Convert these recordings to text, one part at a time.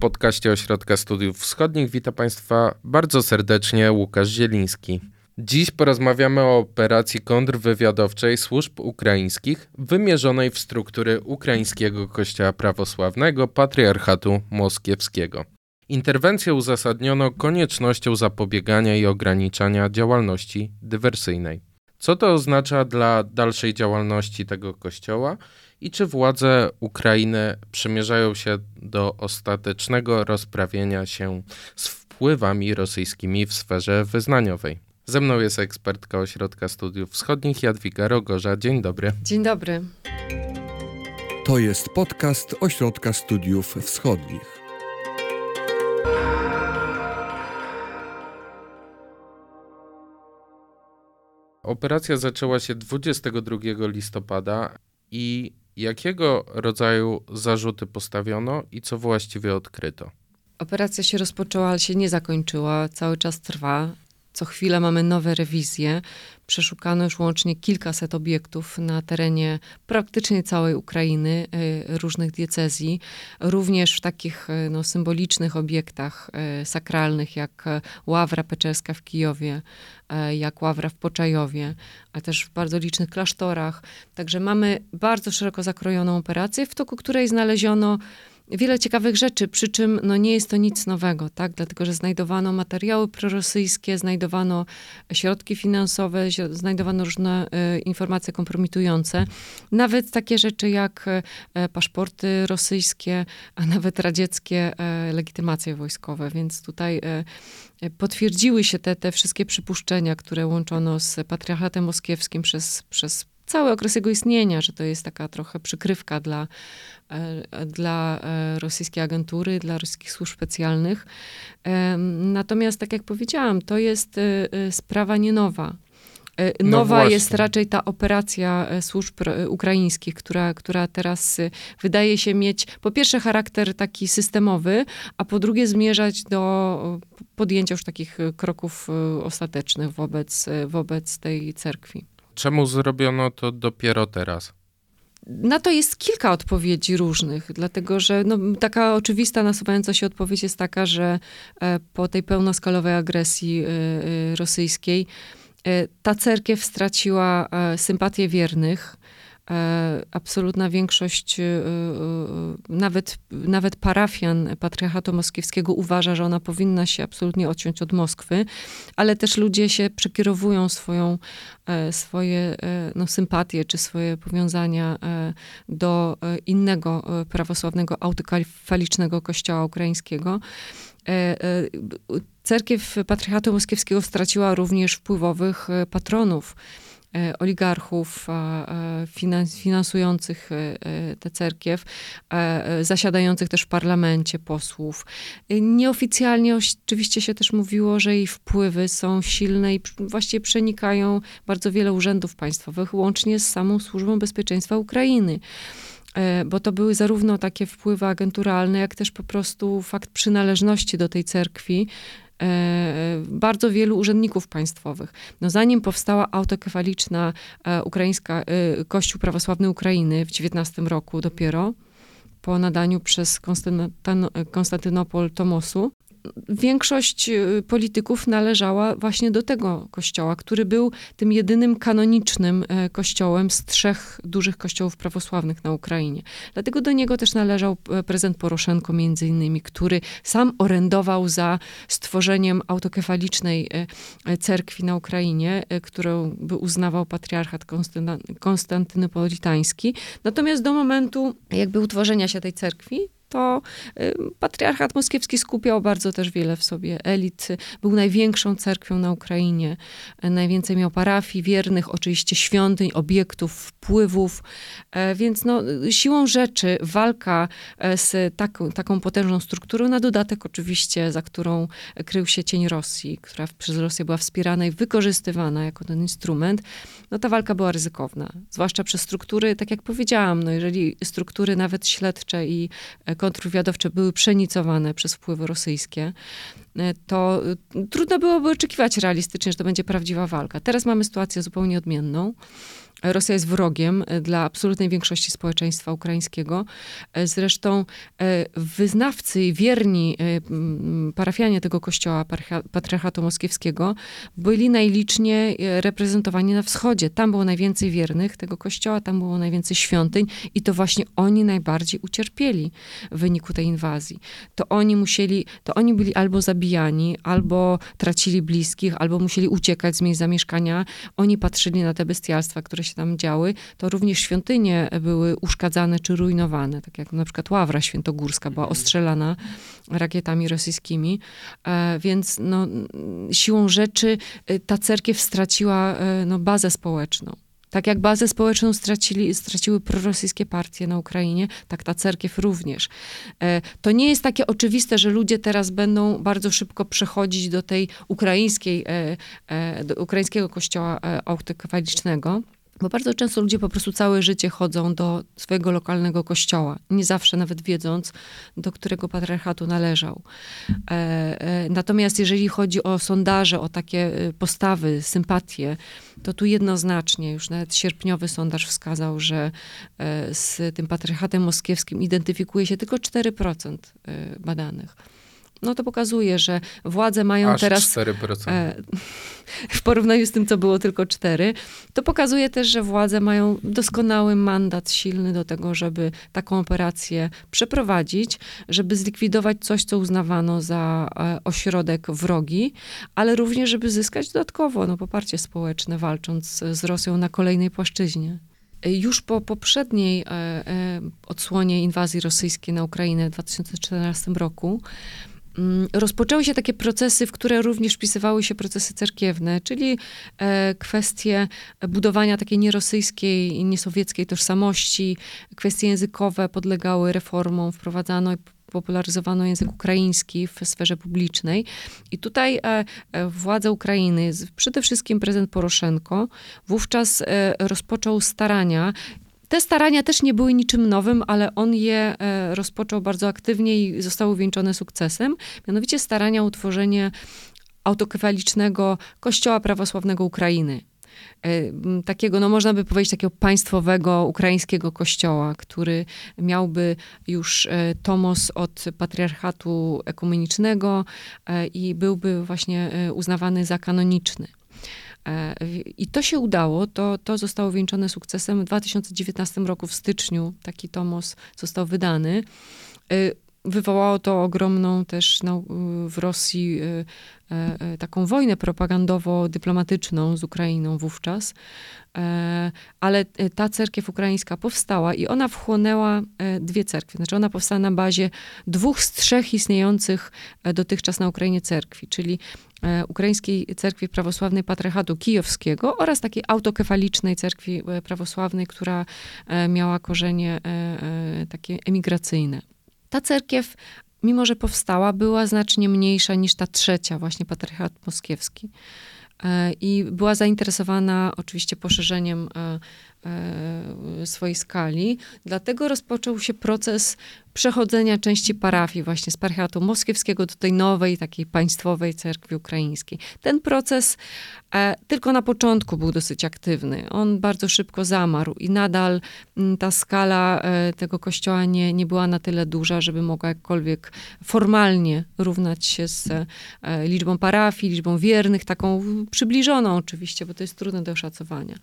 podcaście Ośrodka Studiów Wschodnich witam Państwa bardzo serdecznie Łukasz Zieliński. Dziś porozmawiamy o operacji kontrwywiadowczej służb ukraińskich wymierzonej w struktury ukraińskiego kościoła prawosławnego Patriarchatu Moskiewskiego. Interwencję uzasadniono koniecznością zapobiegania i ograniczania działalności dywersyjnej. Co to oznacza dla dalszej działalności tego kościoła i czy władze Ukrainy przymierzają się do ostatecznego rozprawienia się z wpływami rosyjskimi w sferze wyznaniowej? Ze mną jest ekspertka Ośrodka Studiów Wschodnich Jadwiga Rogorza. Dzień dobry. Dzień dobry. To jest podcast Ośrodka Studiów Wschodnich. Operacja zaczęła się 22 listopada i jakiego rodzaju zarzuty postawiono i co właściwie odkryto? Operacja się rozpoczęła, ale się nie zakończyła, cały czas trwa. Co chwilę mamy nowe rewizje. Przeszukano już łącznie kilkaset obiektów na terenie praktycznie całej Ukrainy, y, różnych diecezji, również w takich y, no, symbolicznych obiektach y, sakralnych, jak Ławra Peczerska w Kijowie, jak Ławra w Poczajowie, a też w bardzo licznych klasztorach. Także mamy bardzo szeroko zakrojoną operację, w toku której znaleziono wiele ciekawych rzeczy, przy czym no, nie jest to nic nowego, tak? dlatego że znajdowano materiały prorosyjskie, znajdowano środki finansowe, znajdowano różne y, informacje kompromitujące, nawet takie rzeczy jak y, paszporty rosyjskie, a nawet radzieckie y, legitymacje wojskowe, więc tutaj potwierdziły się te, te wszystkie przypuszczenia, które łączono z patriarchatem moskiewskim przez, przez cały okres jego istnienia, że to jest taka trochę przykrywka dla, e, dla e, rosyjskiej agentury, dla rosyjskich służb specjalnych. Natomiast, tak jak powiedziałam, to jest e, sprawa nie nowa. No Nowa no jest raczej ta operacja służb ukraińskich, która, która teraz wydaje się mieć po pierwsze charakter taki systemowy, a po drugie zmierzać do podjęcia już takich kroków ostatecznych wobec, wobec tej cerkwi. Czemu zrobiono to dopiero teraz? Na to jest kilka odpowiedzi różnych, dlatego że no, taka oczywista, nasuwająca się odpowiedź jest taka, że e, po tej pełnoskalowej agresji e, e, rosyjskiej ta cerkiew straciła sympatię wiernych absolutna większość, e, e, nawet, nawet parafian Patriarchatu Moskiewskiego uważa, że ona powinna się absolutnie odciąć od Moskwy, ale też ludzie się przekierowują swoją, swoje no, sympatie czy swoje powiązania do innego prawosławnego autokefalicznego kościoła ukraińskiego. Cerkiew Patriarchatu Moskiewskiego straciła również wpływowych patronów. E, oligarchów finansujących e, e, tę cerkiew, zasiadających też w parlamencie posłów. Nieoficjalnie oczywiście się też mówiło, że jej wpływy są silne i właściwie przenikają bardzo wiele urzędów państwowych, łącznie z samą Służbą Bezpieczeństwa Ukrainy bo to były zarówno takie wpływy agenturalne, jak też po prostu fakt przynależności do tej cerkwi, bardzo wielu urzędników państwowych. No zanim powstała autokefaliczna e, ukraińska, e, Kościół Prawosławny Ukrainy w XIX roku dopiero, po nadaniu przez Konstantynopol Tomosu, większość y, polityków należała właśnie do tego kościoła, który był tym jedynym kanonicznym e, kościołem z trzech dużych kościołów prawosławnych na Ukrainie. Dlatego do niego też należał e, prezydent Poroszenko między innymi, który sam orędował za stworzeniem autokefalicznej e, cerkwi na Ukrainie, którą by uznawał patriarchat konstantynopolitański. Natomiast do momentu jakby utworzenia się tej cerkwi, to y, patriarchat moskiewski skupiał bardzo też wiele w sobie elit. Był największą cerkwią na Ukrainie. Najwięcej miał parafii, wiernych, oczywiście świątyń, obiektów, wpływów. E, więc no, siłą rzeczy walka e, z taką, taką potężną strukturą, na dodatek oczywiście, za którą krył się cień Rosji, która przez Rosję była wspierana i wykorzystywana jako ten instrument, no ta walka była ryzykowna. Zwłaszcza przez struktury, tak jak powiedziałam, no jeżeli struktury nawet śledcze i e, kontrwywiadowcze były przenicowane przez wpływy rosyjskie, to trudno byłoby oczekiwać realistycznie, że to będzie prawdziwa walka. Teraz mamy sytuację zupełnie odmienną. Rosja jest wrogiem e, dla absolutnej większości społeczeństwa ukraińskiego. E, zresztą e, wyznawcy i wierni parafianie tego kościoła, patriarchatu moskiewskiego, byli najliczniej reprezentowani na wschodzie. Tam było najwięcej wiernych tego kościoła, tam było najwięcej świątyń i to właśnie oni najbardziej ucierpieli w wyniku tej inwazji. To oni musieli, to oni byli albo zabijani, albo tracili bliskich, albo musieli uciekać z miejsc zamieszkania. Oni patrzyli na te bestialstwa, które się się tam działy, to również świątynie były uszkadzane czy rujnowane, tak jak na przykład Ławra Świętogórska była mhm. ostrzelana rakietami rosyjskimi, e, więc no, siłą rzeczy e, ta cerkiew straciła e, no, bazę społeczną. Tak jak bazę społeczną stracili, straciły prorosyjskie partie na Ukrainie, tak ta cerkiew również. To nie jest takie oczywiste, że ludzie teraz będą bardzo szybko przechodzić do tej ukraińskiej, do ukraińskiego kościoła autokefalicznego. Bo bardzo często ludzie po prostu całe życie chodzą do swojego lokalnego kościoła, nie zawsze nawet wiedząc, do którego patriarchatu należał. E, e, natomiast jeżeli chodzi o sondaże, o takie e, postawy, sympatie, to tu jednoznacznie, już nawet sierpniowy sondaż wskazał, że z tym patriarchatem moskiewskim identyfikuje się tylko 4% e, badanych no to pokazuje, że władze mają Aż teraz. 4%. E, w porównaniu z tym, co było tylko 4. To pokazuje też, że władze mają doskonały mandat silny do tego, żeby taką operację przeprowadzić, żeby zlikwidować coś, co uznawano za e, ośrodek wrogi, ale również, żeby zyskać dodatkowo no, poparcie społeczne, walcząc z Rosją na kolejnej płaszczyźnie. Już po poprzedniej e, odsłonie inwazji rosyjskiej na Ukrainę w 2014 roku rozpoczęły się takie procesy, w które również wpisywały się procesy cerkiewne, czyli e, kwestie budowania takiej nierosyjskiej, niesowieckiej tożsamości, kwestie językowe podlegały reformom, wprowadzano i popularyzowano język ukraiński w sferze publicznej. I tutaj e, e, władze Ukrainy, przede wszystkim prezydent Poroszenko, wówczas rozpoczął starania te starania też nie były niczym nowym, ale on je e, rozpoczął bardzo aktywnie i zostały uwieńczone sukcesem. Mianowicie starania o utworzenie autokefalicznego Kościoła Prawosławnego Ukrainy e, takiego, no można by powiedzieć, takiego państwowego ukraińskiego kościoła, który miałby już e, tomos od patriarchatu ekumenicznego i byłby właśnie uznawany za kanoniczny. E, I to się udało, to, to zostało wieńczone sukcesem. W 2019 roku w styczniu taki tomos został wydany. E, wywołało to ogromną też no, w Rosji e, taką wojnę propagandowo-dyplomatyczną z Ukrainą wówczas. Ale ta cerkiew ukraińska powstała i ona wchłonęła dwie cerkwie. Znaczy ona powstała na bazie dwóch z trzech istniejących dotychczas na Ukrainie cerkwi, czyli E, Ukraińskiej Cerkwi Prawosławnej Patriarchatu Kijowskiego oraz takiej autokefalicznej cerkwi e, prawosławnej, która e, miała korzenie takie emigracyjne. Ta cerkiew, mimo że powstała, była znacznie mniejsza niż ta trzecia, właśnie Patriarchat Moskiewski. I była zainteresowana oczywiście poszerzeniem swojej skali. Dlatego rozpoczął się proces przechodzenia części parafii właśnie z patriarchatu moskiewskiego do tej nowej, takiej państwowej cerkwi ukraińskiej. Ten proces e, tylko na początku był dosyć aktywny. On bardzo szybko zamarł i nadal m, mm, ta skala e, tego kościoła nie, nie była na tyle duża, żeby mogła jakkolwiek formalnie równać się z e, liczbą parafii, liczbą wiernych, taką przybliżoną oczywiście, bo to jest trudne do oszacowania.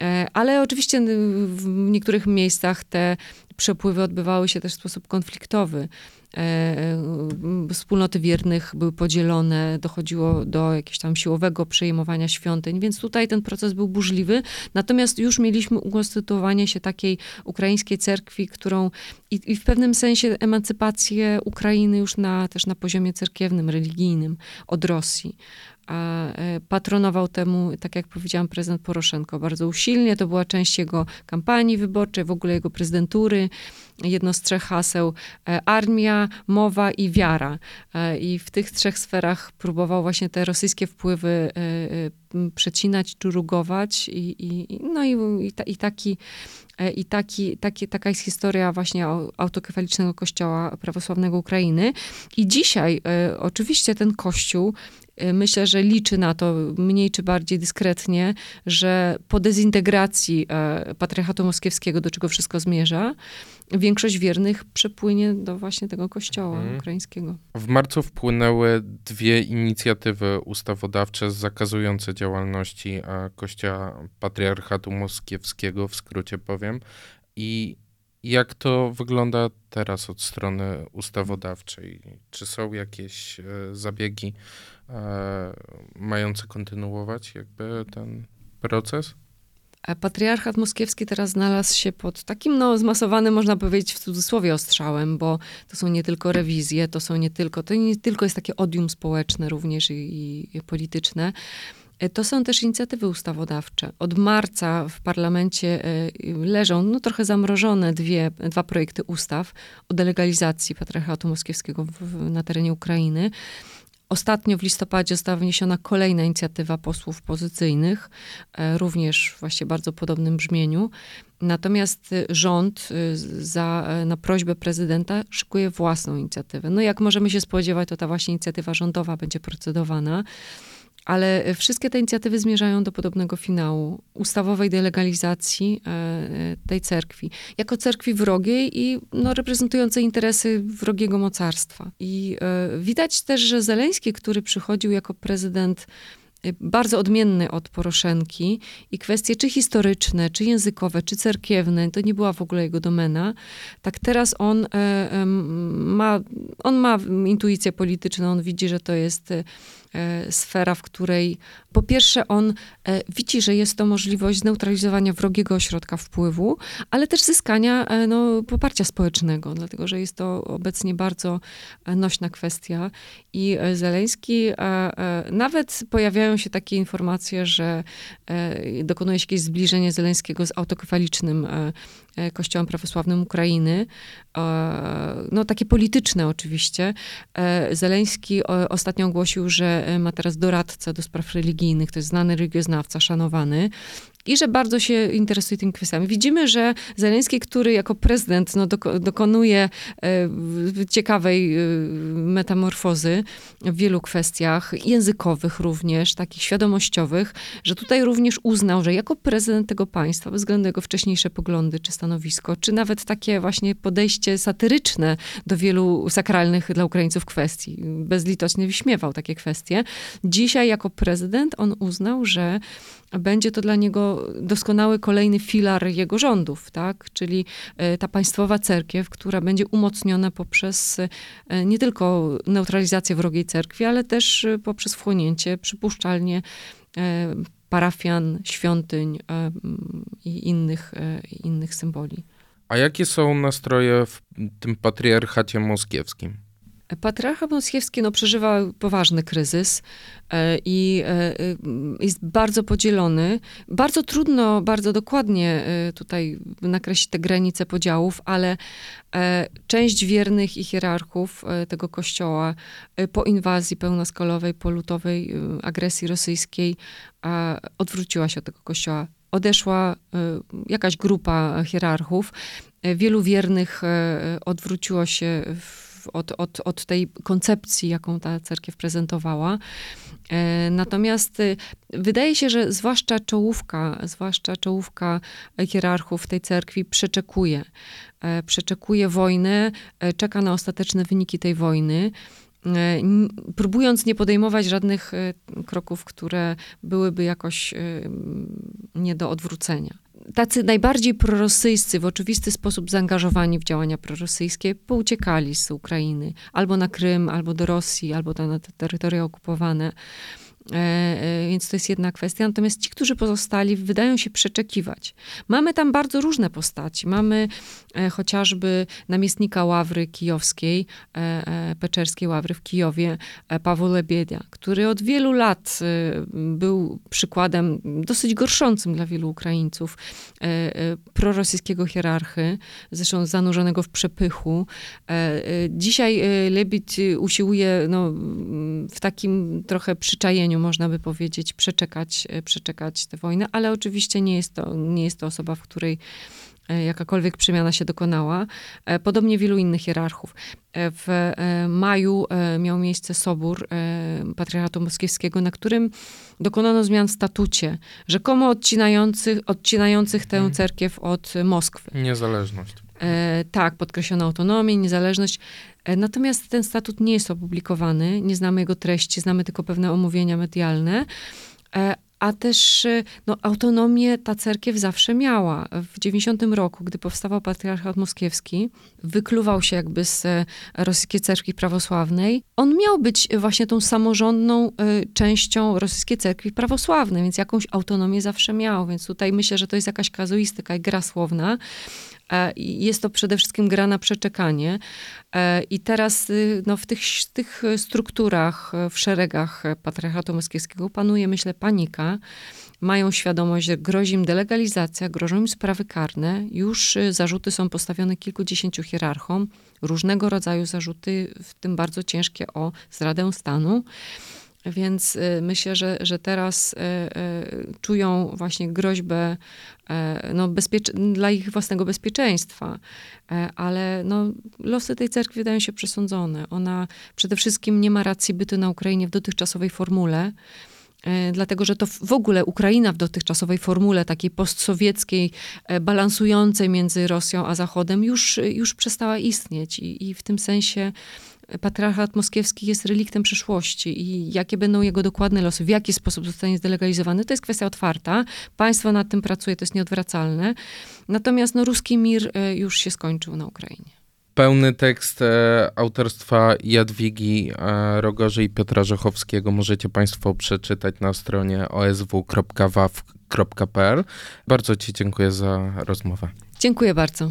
E, ale oczywiście w niektórych miejscach te przepływy odbywały się też w sposób konfliktowy. E, e, wspólnoty wiernych były podzielone, dochodziło do jakiegoś tam siłowego przejmowania świątyń, więc tutaj ten proces był burzliwy. Natomiast już mieliśmy ukonstytuowanie się takiej ukraińskiej cerkwi, którą i, i w pewnym sensie emancypację Ukrainy już na, też na poziomie cerkiewnym, religijnym od Rosji. patronował temu, tak jak powiedziałam, prezydent Poroszenko bardzo usilnie. To była część jego kampanii wyborczej, w ogóle jego prezydentury. Jedno z trzech haseł armia, mowa i wiara. I w tych trzech sferach próbował właśnie te rosyjskie wpływy przecinać, czurugować i, i, no i, i, i taki E, I taki, taki, taka jest historia właśnie autokefalicznego kościoła prawosławnego Ukrainy. I dzisiaj e, oczywiście ten kościół e, myślę, że liczy na to mniej czy bardziej dyskretnie, że po dezintegracji patriarchatu moskiewskiego, do czego wszystko zmierza, większość wiernych przepłynie do właśnie tego kościoła mhm. ukraińskiego. W marcu wpłynęły dwie inicjatywy ustawodawcze zakazujące działalności kościoła patriarchatu moskiewskiego, w skrócie powiem. I jak to wygląda teraz od strony ustawodawczej? Czy są jakieś e, zabiegi e, mające kontynuować jakby ten proces? Patriarchat moskiewski teraz znalazł się pod takim no, zmasowanym, można powiedzieć w cudzysłowie, ostrzałem, bo to są nie tylko rewizje, to są nie tylko, to nie tylko jest takie odium społeczne również i, i polityczne. E, to są też inicjatywy ustawodawcze. Od marca w parlamencie e, leżą no, trochę zamrożone dwie, dwa projekty ustaw o delegalizacji patriarchatu moskiewskiego w, na terenie Ukrainy. Ostatnio w listopadzie została wniesiona kolejna inicjatywa posłów pozycyjnych, e, również właśnie bardzo podobnym brzmieniu. Natomiast rząd za, na prośbę prezydenta szykuje własną inicjatywę. No jak możemy się spodziewać, to ta właśnie inicjatywa rządowa będzie procedowana. Ale wszystkie te inicjatywy zmierzają do podobnego finału ustawowej delegalizacji e, e, tej cerkwi. Jako cerkwi wrogiej i no, reprezentującej interesy wrogiego mocarstwa. I e, widać też, że Zeleński, który przychodził jako prezydent bardzo odmienny od Poroszenki i kwestie czy historyczne, czy językowe, czy cerkiewne, to nie była w ogóle jego domena. Tak teraz on ma, on ma intuicję polityczną, on widzi, że to jest E, sfera, w której po pierwsze on e, widzi, że jest to możliwość zneutralizowania wrogiego ośrodka wpływu, ale też zyskania e, no, poparcia społecznego, dlatego że jest to obecnie bardzo nośna kwestia. I Zeleński, nawet pojawiają się takie informacje, że dokonuje się jakieś zbliżenie Zeleńskiego z autokefalicznym Kościołem Prawosławnym Ukrainy, no takie polityczne oczywiście. Zeleński ostatnio ogłosił, że E, ma teraz doradcę do spraw religijnych, to jest znany religioznawca, szanowany i że bardzo się interesuje tymi kwestiami. Widzimy, że Zeleński, który jako prezydent no, dokonuje e, ciekawej e, metamorfozy w wielu kwestiach, językowych również, takich świadomościowych, że tutaj również uznał, że jako prezydent tego państwa, bez względu na jego wcześniejsze poglądy czy stanowisko, czy nawet takie właśnie podejście satyryczne do wielu sakralnych dla Ukraińców kwestii, bezlitosnie wyśmiewał takie kwestie, dzisiaj jako prezydent on uznał, że będzie to dla niego doskonały kolejny filar jego rządów, tak? Czyli e, ta państwowa cerkiew, która będzie umocniona poprzez e, nie tylko neutralizację wrogiej cerkwi, ale też e, poprzez wchłonięcie przypuszczalnie parafian, świątyń i innych, innych symboli. A jakie są nastroje w tym patriarchacie moskiewskim? Patriarchat moskiewski no, przeżywa poważny kryzys e, i e, jest bardzo podzielony. Bardzo trudno, bardzo dokładnie e, tutaj nakreślić te granice podziałów, ale część wiernych i hierarchów tego kościoła po inwazji pełnoskalowej, polutowej agresji rosyjskiej odwróciła się od tego kościoła. Odeszła jakaś grupa hierarchów. Wielu wiernych odwróciło się w od, od, od tej koncepcji, jaką ta cerkiew prezentowała. E, natomiast y, wydaje się, że zwłaszcza czołówka, zwłaszcza czołówka hierarchów tej cerkwi przeczekuje. E, przeczekuje wojnę, e, czeka na ostateczne wyniki tej wojny próbując nie podejmować żadnych kroków, które byłyby jakoś nie do odwrócenia tacy najbardziej prorosyjscy, w oczywisty sposób zaangażowani w działania prorosyjskie, pouciekali z Ukrainy albo na Krym, albo do Rosji, albo na te terytoria okupowane. Więc to jest jedna kwestia. Natomiast ci, którzy pozostali, wydają się przeczekiwać. Mamy tam bardzo różne postaci. Mamy chociażby namiestnika Ławry Kijowskiej, Peczerskiej Ławry w Kijowie, Paweł Lebiedia, który od wielu lat był przykładem dosyć gorszącym dla wielu Ukraińców prorosyjskiego hierarchy, zresztą zanurzonego w przepychu. Dzisiaj Lebit usiłuje no, w takim trochę przyczajeniu, można by powiedzieć, przeczekać, przeczekać tę wojnę, ale oczywiście nie jest to, nie jest to osoba, w której e, jakakolwiek przemiana się dokonała. E, podobnie wielu innych hierarchów. E, w maju miał miejsce sobór Patriarchatu Moskiewskiego, na którym dokonano zmian w statucie, rzekomo odcinających, odcinających tę mhm. cerkiew od Moskwy. Niezależność. Tak, podkreślono autonomię, niezależność. E, natomiast ten statut nie jest opublikowany, nie znamy jego treści, znamy tylko pewne omówienia medialne. E, a też e, no, autonomię ta cerkiew zawsze miała. W 90 roku, gdy powstawał patriarchat moskiewski, wykluwał się jakby z rosyjskiej cerkwi prawosławnej. On miał być właśnie tą samorządną częścią rosyjskiej cerkwi prawosławnej, więc jakąś autonomię zawsze miał. Więc tutaj myślę, że to jest jakaś kazuistyka i gra słowna. Jest to przede wszystkim gra na przeczekanie. E, I teraz y, no, w tych, tych strukturach, w szeregach patriarchatu moskiewskiego panuje, myślę, panika. Mają świadomość, że grozi im delegalizacja, grożą im sprawy karne. Już y, zarzuty są postawione kilkudziesięciu hierarchom. Różnego rodzaju zarzuty, w tym bardzo ciężkie o zradę stanu. Więc y, myślę, że, że teraz y, y, czują właśnie groźbę no, dla ich własnego bezpieczeństwa. Ale no, losy tej cerkwi wydają się przesądzone. Ona przede wszystkim nie ma racji bytu na Ukrainie w dotychczasowej formule dlatego że to w ogóle Ukraina w dotychczasowej formule takiej postsowieckiej, balansującej między Rosją a Zachodem, już, już przestała istnieć. I, I w tym sensie patriarchat moskiewski jest reliktem przeszłości i jakie będą jego dokładne losy, w jaki sposób zostanie zdelegalizowany, to jest kwestia otwarta. Państwo nad tym pracuje, to jest nieodwracalne. Natomiast no, ruski mir e, już się skończył na Ukrainie. Pełny tekst e, autorstwa Jadwigi e, Rogorzy i Piotra Rzechowskiego możecie Państwo przeczytać na stronie osw.waw.pl. Bardzo Ci dziękuję za rozmowę. Dziękuję bardzo.